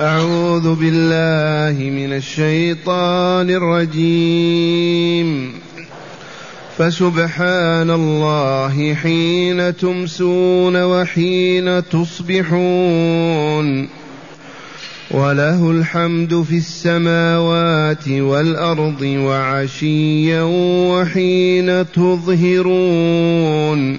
أعوذ بالله من الشيطان الرجيم. فسبحان الله حين تمسون وحين تصبحون. وله الحمد في السماوات والأرض وعشيا وحين تظهرون.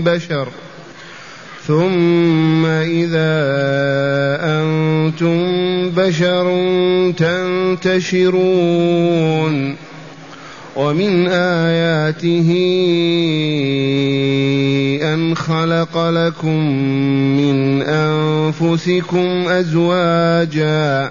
بشر. ثم إذا أنتم بشر تنتشرون. ومن آياته أن خلق لكم من أنفسكم ازواجا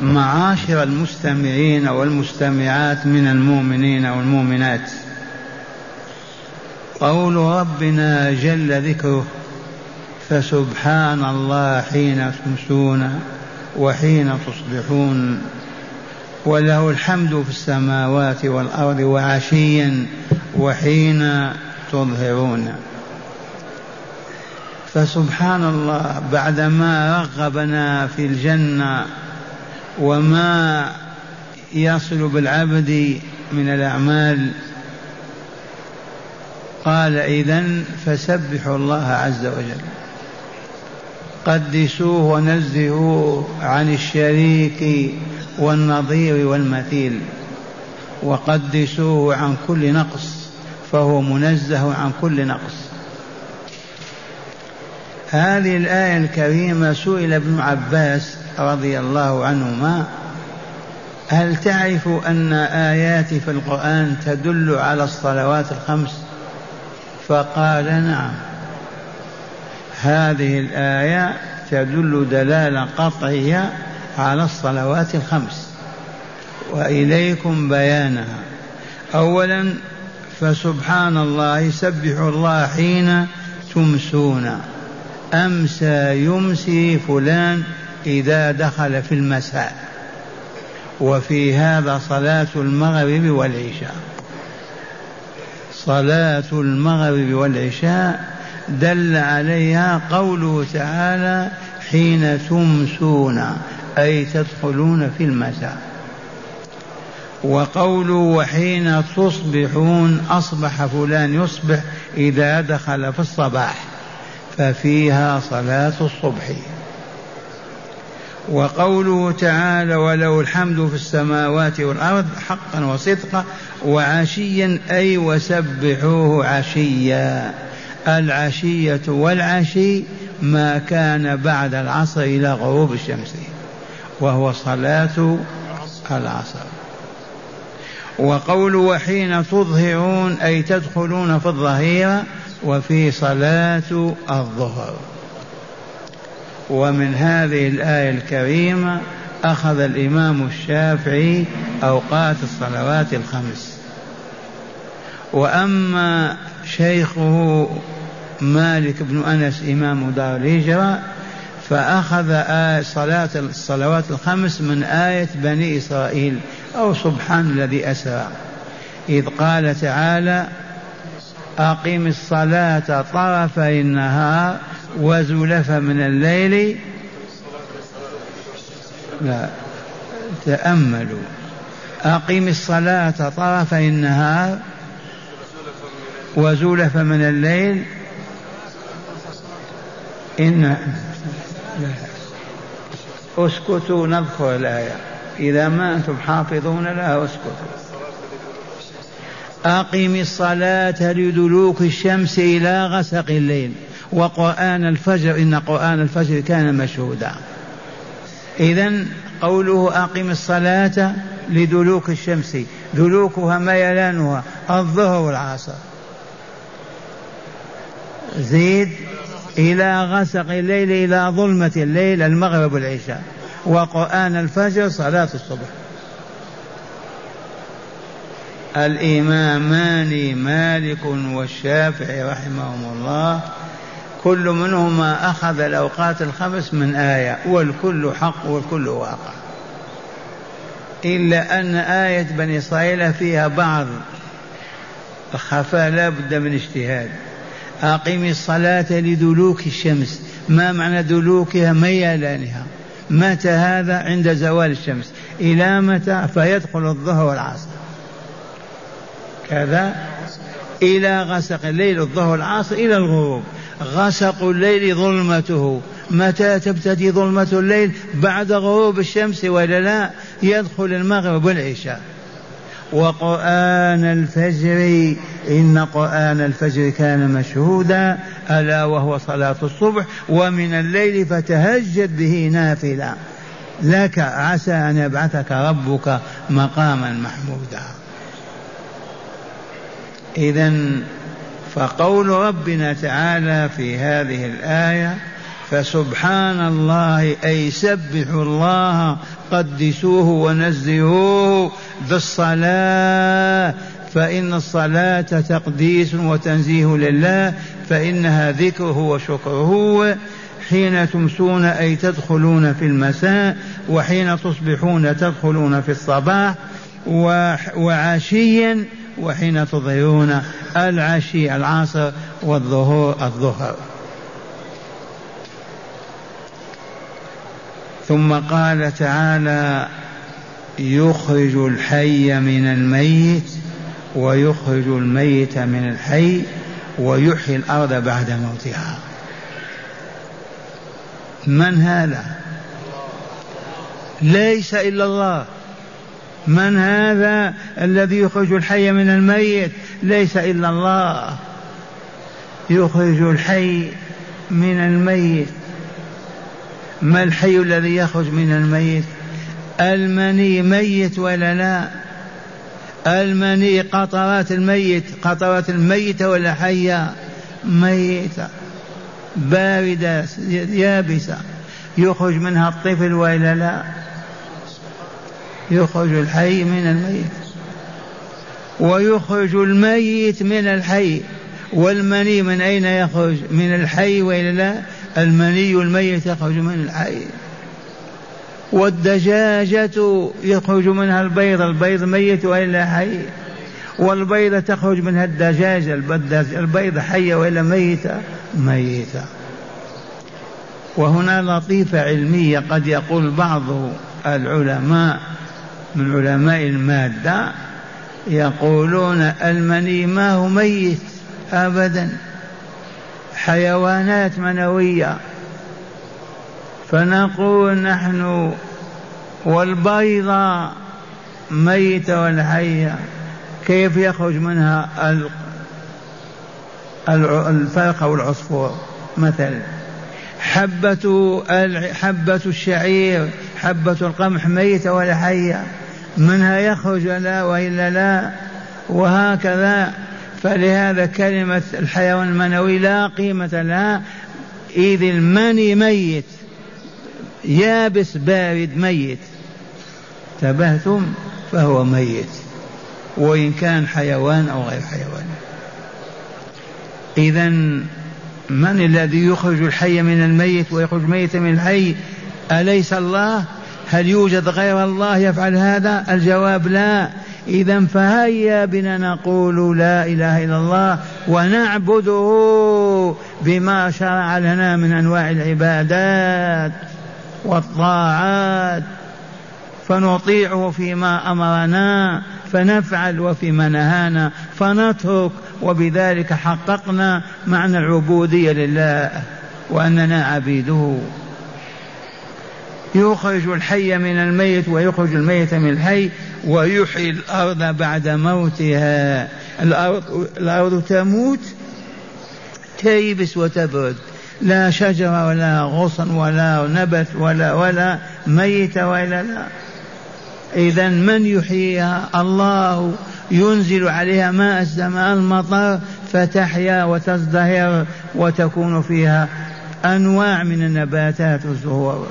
معاشر المستمعين والمستمعات من المؤمنين والمؤمنات. قول ربنا جل ذكره فسبحان الله حين تمسون وحين تصبحون وله الحمد في السماوات والأرض وعشيا وحين تظهرون. فسبحان الله بعدما رغبنا في الجنة وما يصل بالعبد من الأعمال قال إذن فسبحوا الله عز وجل. قدسوه ونزهوه عن الشريك والنظير والمثيل. وقدسوه عن كل نقص فهو منزه عن كل نقص. هذه الآية الكريمة سئل ابن عباس رضي الله عنهما هل تعرف أن آيات في القرآن تدل على الصلوات الخمس؟ فقال نعم. هذه الآية تدل دلالة قطعية على الصلوات الخمس. وإليكم بيانها. أولا فسبحان الله يسبح الله حين تمسون. أمسى يمسي فلان إذا دخل في المساء؟ وفي هذا صلاة المغرب والعشاء. صلاة المغرب والعشاء دل عليها قوله تعالى حين تمسون أي تدخلون في المساء. وقوله وحين تصبحون أصبح فلان يصبح إذا دخل في الصباح. ففيها صلاة الصبح. وقوله تعالى وله الحمد في السماوات والأرض حقا وصدقا وعشيا أي وسبحوه عشيا. العشية والعشي ما كان بعد العصر إلى غروب الشمس وهو صلاة العصر. وقول وحين تظهرون أي تدخلون في الظهيرة وفي صلاة الظهر. ومن هذه الآية الكريمة أخذ الإمام الشافعي أوقات الصلوات الخمس. وأما شيخه مالك بن أنس إمام دار الهجرة فأخذ آية صلاة الصلوات الخمس من آية بني إسرائيل. أو سبحان الذي أسرى إذ قال تعالى أقم الصلاة طرفي النهار وزلف من الليل. لا تأملوا. أقم الصلاة طرفي النهار وزلف من الليل. إن اسكتوا نذكر الآية. إذا ما أنتم حافظون لها اسكتوا. أقم الصلاة لدلوك الشمس إلى غسق الليل. وقرآن الفجر إن قرآن الفجر كان مشهودا. إذا قوله أقم الصلاة لدلوك الشمس دلوكها ميلانها الظهر والعصر. زيد إلى غسق الليل إلى ظلمة الليل المغرب والعشاء. وقرآن الفجر صلاة الصبح. الإمامان مالك والشافعي رحمهم الله. كل منهما أخذ الأوقات الخمس من آية والكل حق والكل واقع. إلا أن آية بني إسرائيل فيها بعض الخفاء لا بد من اجتهاد. أقم الصلاة لدلوك الشمس. ما معنى دلوكها؟ ميلانها. متى هذا؟ عند زوال الشمس. إلى متى؟ فيدخل الظهر والعصر. كذا إلى غسق الليل الظهر العصر إلى الغروب. غسق الليل ظلمته. متى تبتدي ظلمة الليل؟ بعد غروب الشمس ولا لا؟ يدخل المغرب والعشاء. وقرآن الفجر إن قرآن الفجر كان مشهودا ألا وهو صلاة الصبح ومن الليل فتهجد به نافلة. لك عسى أن يبعثك ربك مقاما محمودا. إذا فقول ربنا تعالى في هذه الآية فسبحان الله أي سبحوا الله قدسوه ونزهوه بالصلاة فإن الصلاة تقديس وتنزيه لله فإنها ذكره وشكره حين تمسون أي تدخلون في المساء وحين تصبحون تدخلون في الصباح وعشيا وحين تظهرون العشي العصر والظهور الظهر. ثم قال تعالى يخرج الحي من الميت ويخرج الميت من الحي ويحيي الأرض بعد موتها. من هذا؟ ليس إلا الله. من هذا الذي يخرج الحي من الميت؟ ليس إلا الله. يخرج الحي من الميت. ما الحي الذي يخرج من الميت؟ المني ميت ولا لا؟ المني قطرات الميت. قطرات الميتة ولا حية؟ ميتة. باردة يابسة. يخرج منها الطفل وإلا لا؟ يخرج الحي من الميت. ويخرج الميت من الحي. والمني من أين يخرج؟ من الحي وإلا لا؟ المني الميت يخرج من الحي. والدجاجة يخرج منها البيض. البيض ميت وإلا حي. والبيضة تخرج منها الدجاجة. البيضة حية وإلا ميتة ميتة وهنا لطيفة علمية قد يقول بعض العلماء من علماء المادة يقولون المني ما هو ميت أبدا. حيوانات منوية. فنقول نحن والبيضة ميتة والحية. كيف يخرج منها الفرخة والعصفور مثلا؟ حبة حبة الشعير حبة القمح ميتة ولا حية. منها يخرج لا وإلا لا وهكذا. فلهذا كلمة الحيوان المنوي لا قيمة لها. إذ المني ميت يابس بارد ميت. تبهتم فهو ميت وإن كان حيوان أو غير حيوان. إذا من الذي يخرج الحي من الميت ويخرج الميت من الحي؟ أليس الله؟ هل يوجد غير الله يفعل هذا؟ الجواب لا. إذا فهيا بنا نقول لا إله إلا الله ونعبده بما شرع لنا من أنواع العبادات والطاعات. فنطيعه فيما أمرنا فنفعل وفيما نهانا فنترك وبذلك حققنا معنى العبودية لله وأننا عبيده. يخرج الحي من الميت ويخرج الميت من الحي ويحيي الأرض بعد موتها. الأرض, الأرض تموت تيبس وتبرد. لا شجرة ولا غصن ولا نبت ولا ولا ميت ولا لا. إذا من يحييها؟ الله. ينزل عليها ماء السماء المطر فتحيا وتزدهر وتكون فيها أنواع من النباتات والزهور.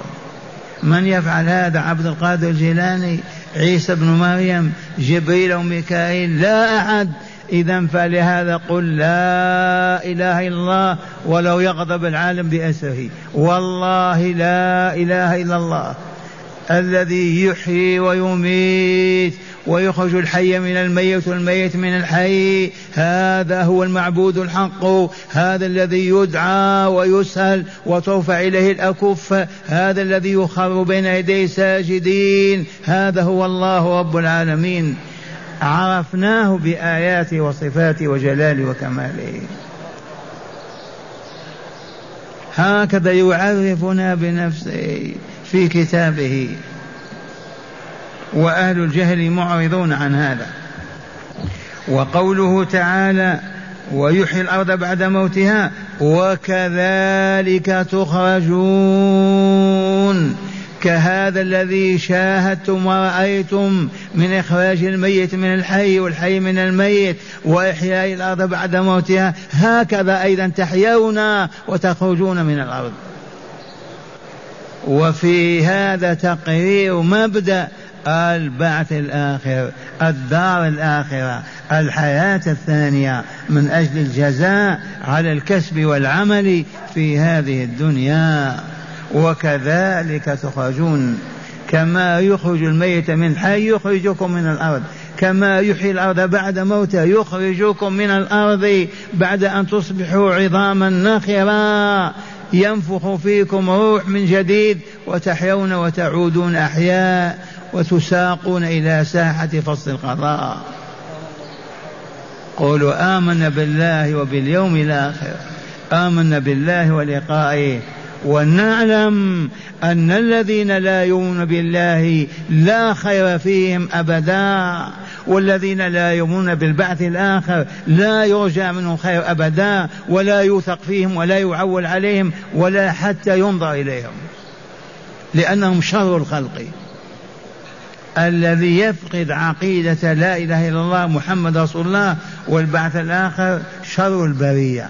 من يفعل هذا؟ عبد القادر الجيلاني عيسى بن مريم جبريل وميكائيل لا أحد. إذا فلهذا قل لا إله إلا الله ولو يغضب العالم بأسره. والله لا إله إلا الله. الذي يحيي ويميت ويخرج الحي من الميت والميت من الحي. هذا هو المعبود الحق. هذا الذي يدعى ويسأل وترفع إليه الأكف. هذا الذي يخر بين يديه ساجدين هذا هو الله رب العالمين. عرفناه بآياته وصفاته وجلاله وكماله. هكذا يعرفنا بنفسه. في كتابه. واهل الجهل معرضون عن هذا. وقوله تعالى ويحيي الأرض بعد موتها وكذلك تخرجون كهذا الذي شاهدتم ورأيتم من إخراج الميت من الحي والحي من الميت وإحياء الأرض بعد موتها. هكذا أيضا تحيون وتخرجون من الأرض. وفي هذا تقرير مبدأ البعث الآخر الدار الآخرة الحياة الثانية من أجل الجزاء على الكسب والعمل في هذه الدنيا. وكذلك تخرجون كما يخرج الميت من الحي يخرجكم من الأرض كما يحيي الأرض بعد موتها يخرجكم من الأرض بعد أن تصبحوا عظاما نخرا. ينفخ فيكم روح من جديد وتحيون وتعودون أحياء وتساقون إلى ساحة فصل القضاء. قولوا آمنا بالله وباليوم الآخر. آمنا بالله ولقائه. ونعلم أن الذين لا يؤمنون بالله لا خير فيهم أبدا. والذين لا يؤمنون بالبعث الآخر لا يرجى منهم خير أبدا ولا يوثق فيهم ولا يعول عليهم ولا حتى ينظر إليهم لأنهم شر الخلق. الذي يفقد عقيدة لا إله إلا الله محمد رسول الله والبعث الآخر شر البرية.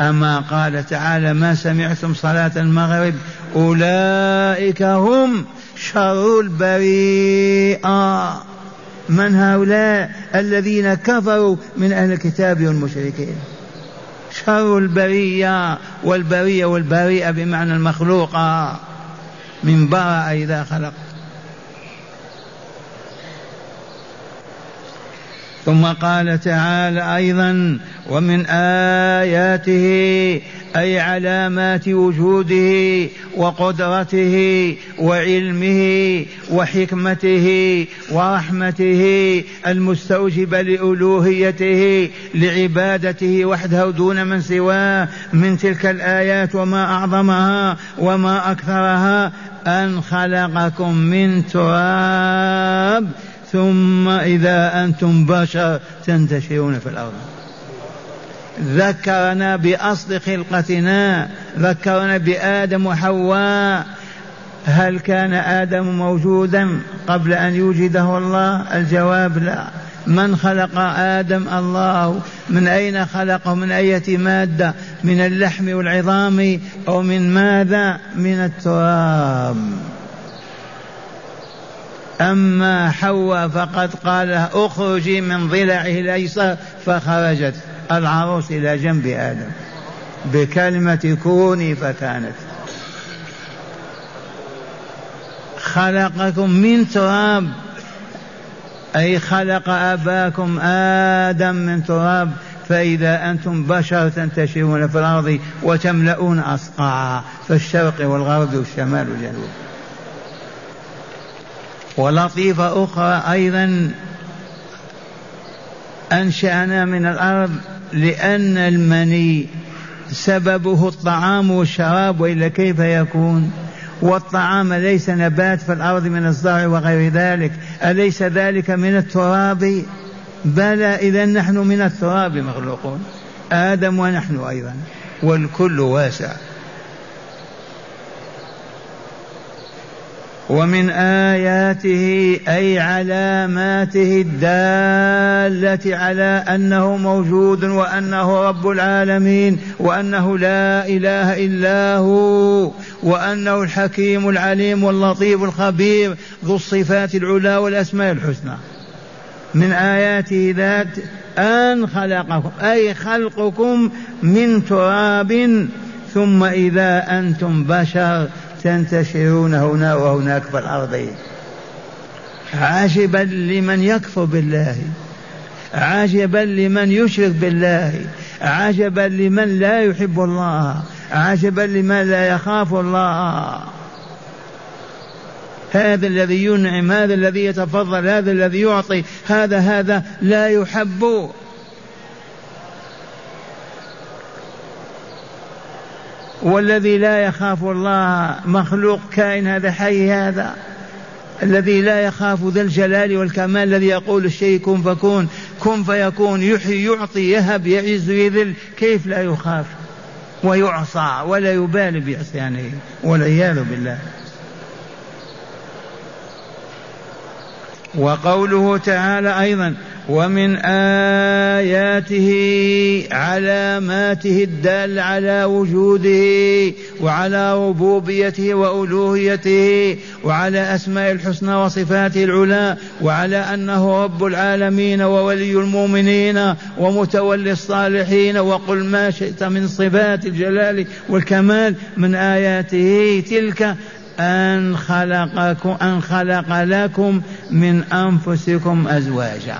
أما قال تعالى ما سمعتم صلاة المغرب؟ أولئك هم شر البريئة. من هؤلاء الذين كفروا من أهل الكتاب والمشركين؟ شر البرية والبرية والبريئة بمعنى المخلوقة. من برأ إذا خلق. ثم قال تعالى أيضا ومن آياته أي علامات وجوده وقدرته وعلمه وحكمته ورحمته المستوجبه لألوهيته لعبادته وحده دون من سواه من تلك الآيات وما أعظمها وما أكثرها أن خلقكم من تراب ثم إذا أنتم بشر تنتشرون في الأرض. ذكرنا بأصل خلقتنا ذكرنا بآدم وحواء. هل كان آدم موجودا قبل أن يوجده الله؟ الجواب لا. من خلق آدم؟ الله. من أين خلقه من أية مادة؟ من اللحم والعظام أو من ماذا؟ من التراب. أما حواء فقد قال اخرجي من ضلعه الأيسر فخرجت العروس إلى جنب آدم بكلمة كوني فكانت. خلقكم من تراب أي خلق أباكم آدم من تراب فإذا أنتم بشر تنتشرون في الأرض وتملؤون أصقاعا في الشرق والغرب والشمال والجنوب ولطيفة أخرى أيضا أنشأنا من الأرض لأن المني سببه الطعام والشراب وإلا كيف يكون؟ والطعام ليس نبات في الأرض من الزرع وغير ذلك. أليس ذلك من التراب؟ بلى إذا نحن من التراب مخلوقون. آدم ونحن أيضا. والكل واسع. ومن آياته أي علاماته الدالة على أنه موجود وأنه رب العالمين وأنه لا إله إلا هو وأنه الحكيم العليم واللطيف الخبير ذو الصفات العلى والأسماء الحسنى. من آياته ذات أن خلقكم أي خلقكم من تراب ثم إذا أنتم بشر تنتشرون هنا وهناك في الأرض. عجبا لمن يكفر بالله. عجبا لمن يشرك بالله. عجبا لمن لا يحب الله. عجبا لمن لا يخاف الله. هذا الذي ينعم هذا الذي يتفضل هذا الذي يعطي هذا هذا لا يحب. والذي لا يخاف الله مخلوق كائن هذا حي هذا الذي لا يخاف ذا الجلال والكمال الذي يقول الشيء كن فكون كن فيكون يحيي يعطي يهب يعز يذل كيف لا يخاف؟ ويعصى ولا يبالي بعصيانه والعياذ بالله. وقوله تعالى أيضا ومن آياته علاماته الدالة على وجوده وعلى ربوبيته وألوهيته وعلى أسماء الحسنى وصفاته العلى وعلى أنه رب العالمين وولي المؤمنين ومتولي الصالحين وقل ما شئت من صفات الجلال والكمال من آياته تلك أن خلقكم أن خلق لكم من أنفسكم أزواجا.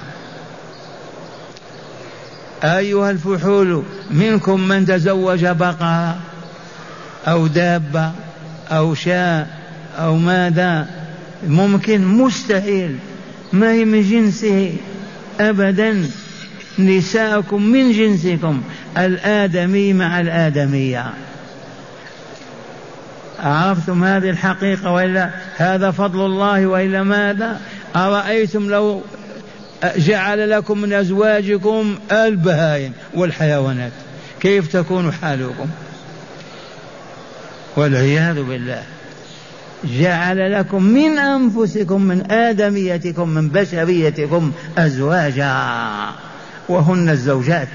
أيها الفحول منكم من تزوج بقرة أو دابة أو شاء أو ماذا. ممكن مستحيل. ما هي من جنسه؟ أبدا. نساءكم من جنسكم الآدمي مع الآدمية. عرفتم هذه الحقيقة وإلا هذا فضل الله وإلا ماذا؟ أرأيتم لو جعل لكم من أزواجكم البهائم والحيوانات كيف تكون حالكم؟ والعياذ بالله جعل لكم من أنفسكم من آدميتكم من بشريتكم أزواجا وهن الزوجات.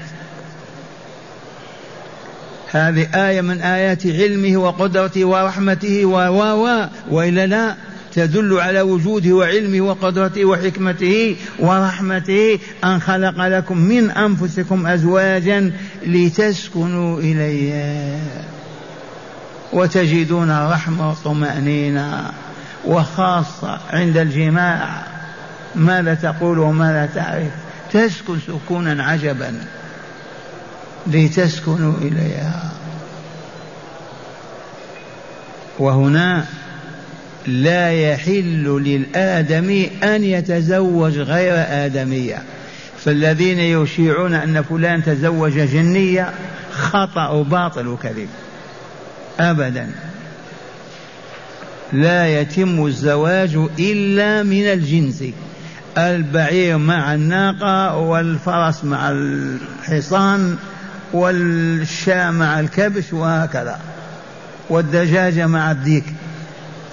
هذه آية من آيات علمه وقدرته ورحمته و و وإلا لا تدل على وجوده وعلمه وقدرته وحكمته ورحمته أن خلق لكم من أنفسكم أزواجا لتسكنوا إليها وتجدون رحمة وطمأنينة وخاصة عند الجماع. ماذا تقول وماذا تعرف؟ تسكن سكونا عجبا. لتسكنوا إليها. وهنا لا يحل للآدمي أن يتزوج غير آدمية. فالذين يشيعون أن فلان تزوج جنية خطأ وباطل وكذب. أبدا. لا يتم الزواج إلا من الجنس. البعير مع الناقة والفرس مع الحصان والشاة مع الكبش وهكذا والدجاجة مع الديك.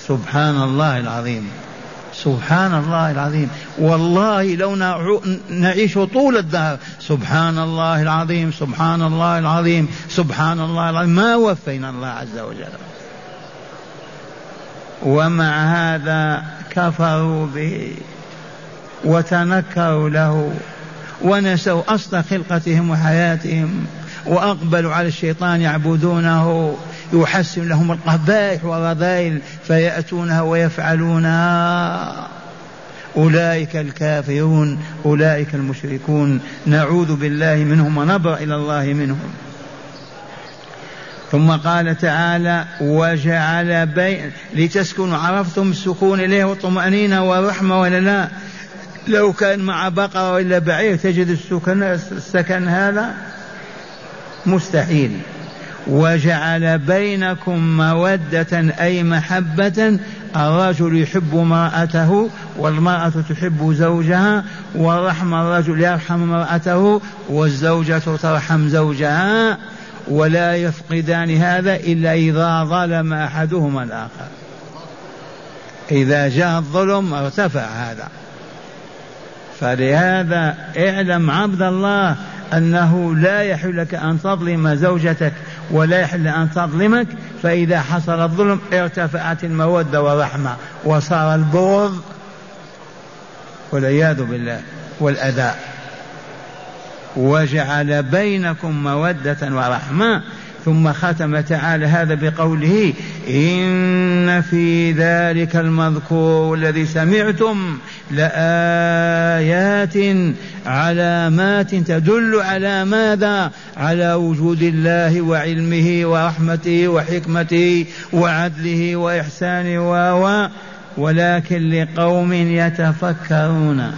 سبحان الله العظيم سبحان الله العظيم. والله لو نعيش طول الدهر. سبحان الله العظيم سبحان الله العظيم سبحان الله العظيم. ما وفينا الله عز وجل. ومع هذا كفروا به وتنكروا له. ونسوا أصل خلقتهم وحياتهم وأقبلوا على الشيطان يعبدونه يحسن لهم القبائح والرذائل فيأتونها ويفعلونها. أولئك الكافرون أولئك المشركون. نعوذ بالله منهم ونبرأ إلى الله منهم. ثم قال تعالى وجعل بين لتسكنوا عرفتم السكون إليه والطمأنينة والرحمة ولا لا لو كان مع بقرة ولا بعير تجد السكن السكن هذا مستحيل. وجعل بينكم مودة أي محبة الرجل يحب امرأته والمرأة تحب زوجها ورحم الرجل يرحم امرأته والزوجة ترحم زوجها ولا يفقدان هذا إلا إذا ظلم أحدهما الآخر. إذا جاء الظلم ارتفع هذا. فلهذا اعلم عبد الله أنه لا يحل لك أن تظلم زوجتك ولا يحل أن تظلمك فإذا حصل الظلم ارتفعت المودة والرحمة وصار البغض والعياذ بالله والأذى. وجعل بينكم مودة ورحمة. ثم ختم تعالى هذا بقوله إن في ذلك المذكور الذي سمعتم لآيات علامات تدل على ماذا؟ على وجود الله وعلمه ورحمته وحكمته وعدله وإحسانه و ولكن لقوم يتفكرون.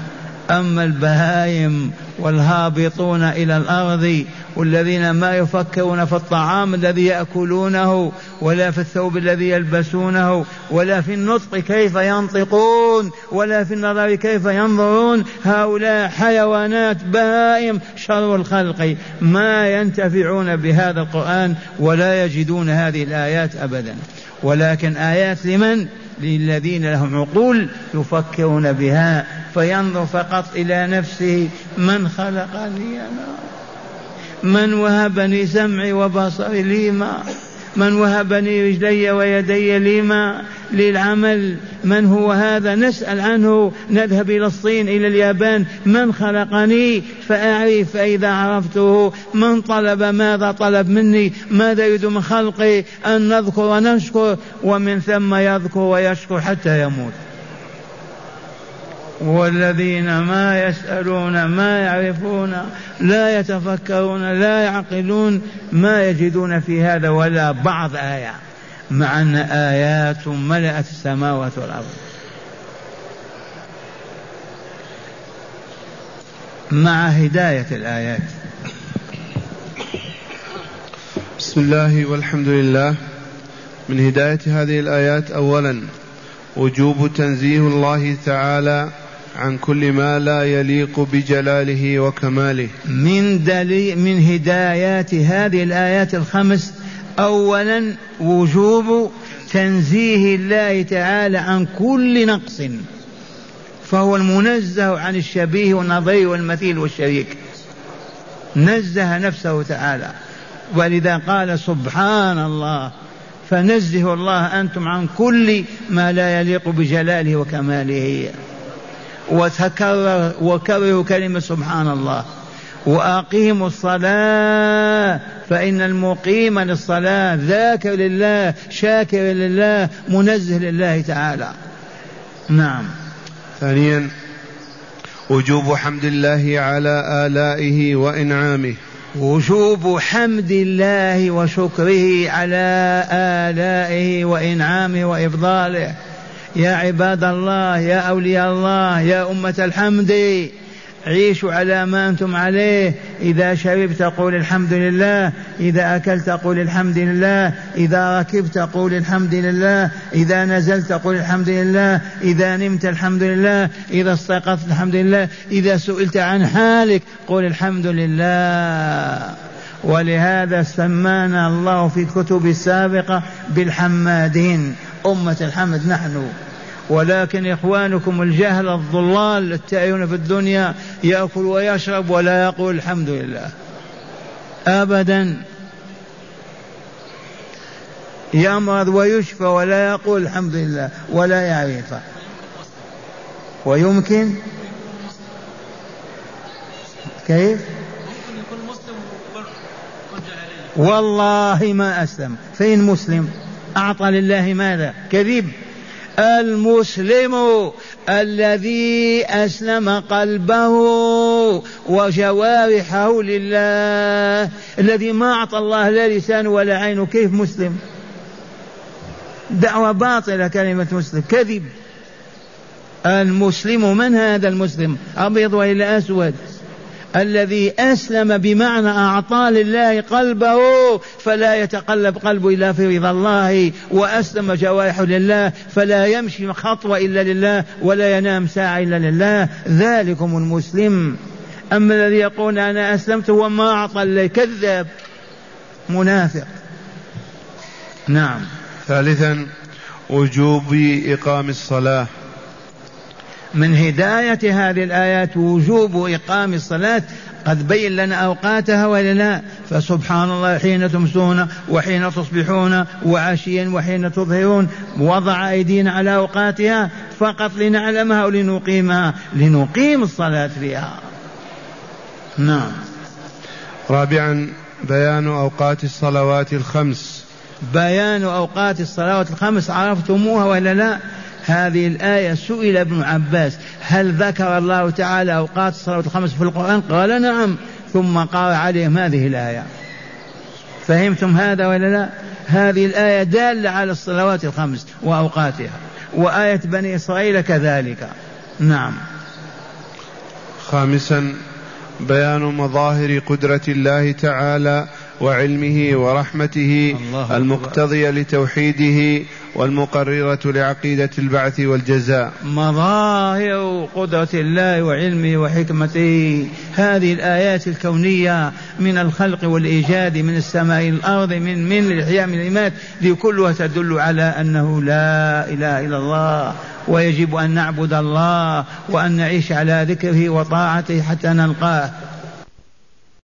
أما البهائم والهابطون إلى الأرض والذين ما يفكرون في الطعام الذي يأكلونه ولا في الثوب الذي يلبسونه ولا في النطق كيف ينطقون ولا في النظر كيف ينظرون. هؤلاء حيوانات بهائم شر الخلق. ما ينتفعون بهذا القرآن ولا يجدون هذه الآيات أبدا. ولكن آيات لمن؟ للذين لهم عقول يفكرون بها. فينظر فقط إلى نفسه من خلقني أنا من وهبني سمعي وبصري لما من وهبني رجلي ويدي لما للعمل من هو هذا؟ نسأل عنه نذهب إلى الصين إلى اليابان من خلقني؟ فأعرف فإذا عرفته من طلب؟ ماذا طلب مني؟ ماذا يريد من خلقي؟ أن نذكر ونشكر ومن ثم يذكر ويشكر حتى يموت. والذين ما يسألون ما يعرفون لا يتفكرون لا يعقلون ما يجدون في هذا ولا بعض آية مع أن آيات ملأت السماوات والأرض. مع هداية الآيات. بسم الله والحمد لله. من هداية هذه الآيات أولا وجوب تنزيه الله تعالى عن كل ما لا يليق بجلاله وكماله. من دليل من هدايات هذه الآيات الخمس أولا وجوب تنزيه الله تعالى عن كل نقص فهو المنزه عن الشبيه والنظير والمثيل والشريك. نزه نفسه تعالى. ولذا قال سبحان الله فنزه الله أنتم عن كل ما لا يليق بجلاله وكماله. وتكرر وكرروا كلمة سبحان الله. وأقيموا الصلاة فإن المقيم للصلاة ذاكر لله شاكر لله منزه لله تعالى. نعم. ثانيا وجوب حمد الله على آلائه وإنعامه. وجوب حمد الله وشكره على آلائه وإنعامه وإفضاله. يا عباد الله يا أولياء الله يا أمة الحمد عيشوا على ما أنتم عليه. إذا شربت قول الحمد لله إذا أكلت قول الحمد لله إذا ركبت قول الحمد لله إذا نزلت قول الحمد لله إذا نمت الحمد لله إذا استيقظت الحمد لله إذا سئلت عن حالك قول الحمد لله. ولهذا سمانا الله في الكتب السابقة بالحمادين. أمة الحمد نحن. ولكن إخوانكم الجهل الضلال التائهون في الدنيا يأكل ويشرب ولا يقول الحمد لله. أبدا. يمرض ويشفى ولا يقول الحمد لله ولا يعرفه ويمكن؟ كيف؟ والله ما أسلم. فين مسلم أعطى لله ماذا؟ كذب. المسلم الذي أسلم قلبه وجوارحه لله الذي ما أعطى الله لا لسان ولا عين كيف مسلم؟ دعوة باطلة كلمة مسلم كذب. المسلم من هذا المسلم؟ أبيض وإلا أسود؟ الذي أسلم بمعنى أعطى لله قلبه فلا يتقلب قلبه إلا في رضا الله وأسلم جوارحه لله فلا يمشي خطوة إلا لله ولا ينام ساعة إلا لله. ذلكم المسلم. أما الذي يقول أنا أسلمت هو ما أعطى كذاب منافق. نعم. ثالثا وجوب إقام الصلاة. من هداية هذه الآيات وجوب إقام الصلاة قد بين لنا أوقاتها ولا لا. فسبحان الله حين تمسون وحين تصبحون وعشيا وحين تظهرون وضع أيدينا على أوقاتها فقط لنعلمها ولنقيمها لنقيم الصلاة فيها. نعم. رابعا بيان أوقات الصلوات الخمس. بيان أوقات الصلوات الخمس عرفتموها ولا لا؟ هذه الآية سئل ابن عباس هل ذكر الله تعالى أوقات الصلاة الخمس في القرآن؟ قال نعم. ثم قال عليهم هذه الآية. فهمتم هذا ولا لا؟ هذه الآية دالة على الصلوات الخمس وأوقاتها. وآية بني إسرائيل كذلك. نعم. خامسا بيان مظاهر قدرة الله تعالى وعلمه ورحمته المقتضية لتوحيده والمقررة لعقيدة البعث والجزاء. مظاهر قدرة الله وعلمه وحكمته. هذه الآيات الكونية من الخلق والإيجاد من السماء الأرض من من الإحياء من الإمات دي كلها تدل على أنه لا إله إلا الله ويجب أن نعبد الله وأن نعيش على ذكره وطاعته حتى نلقاه.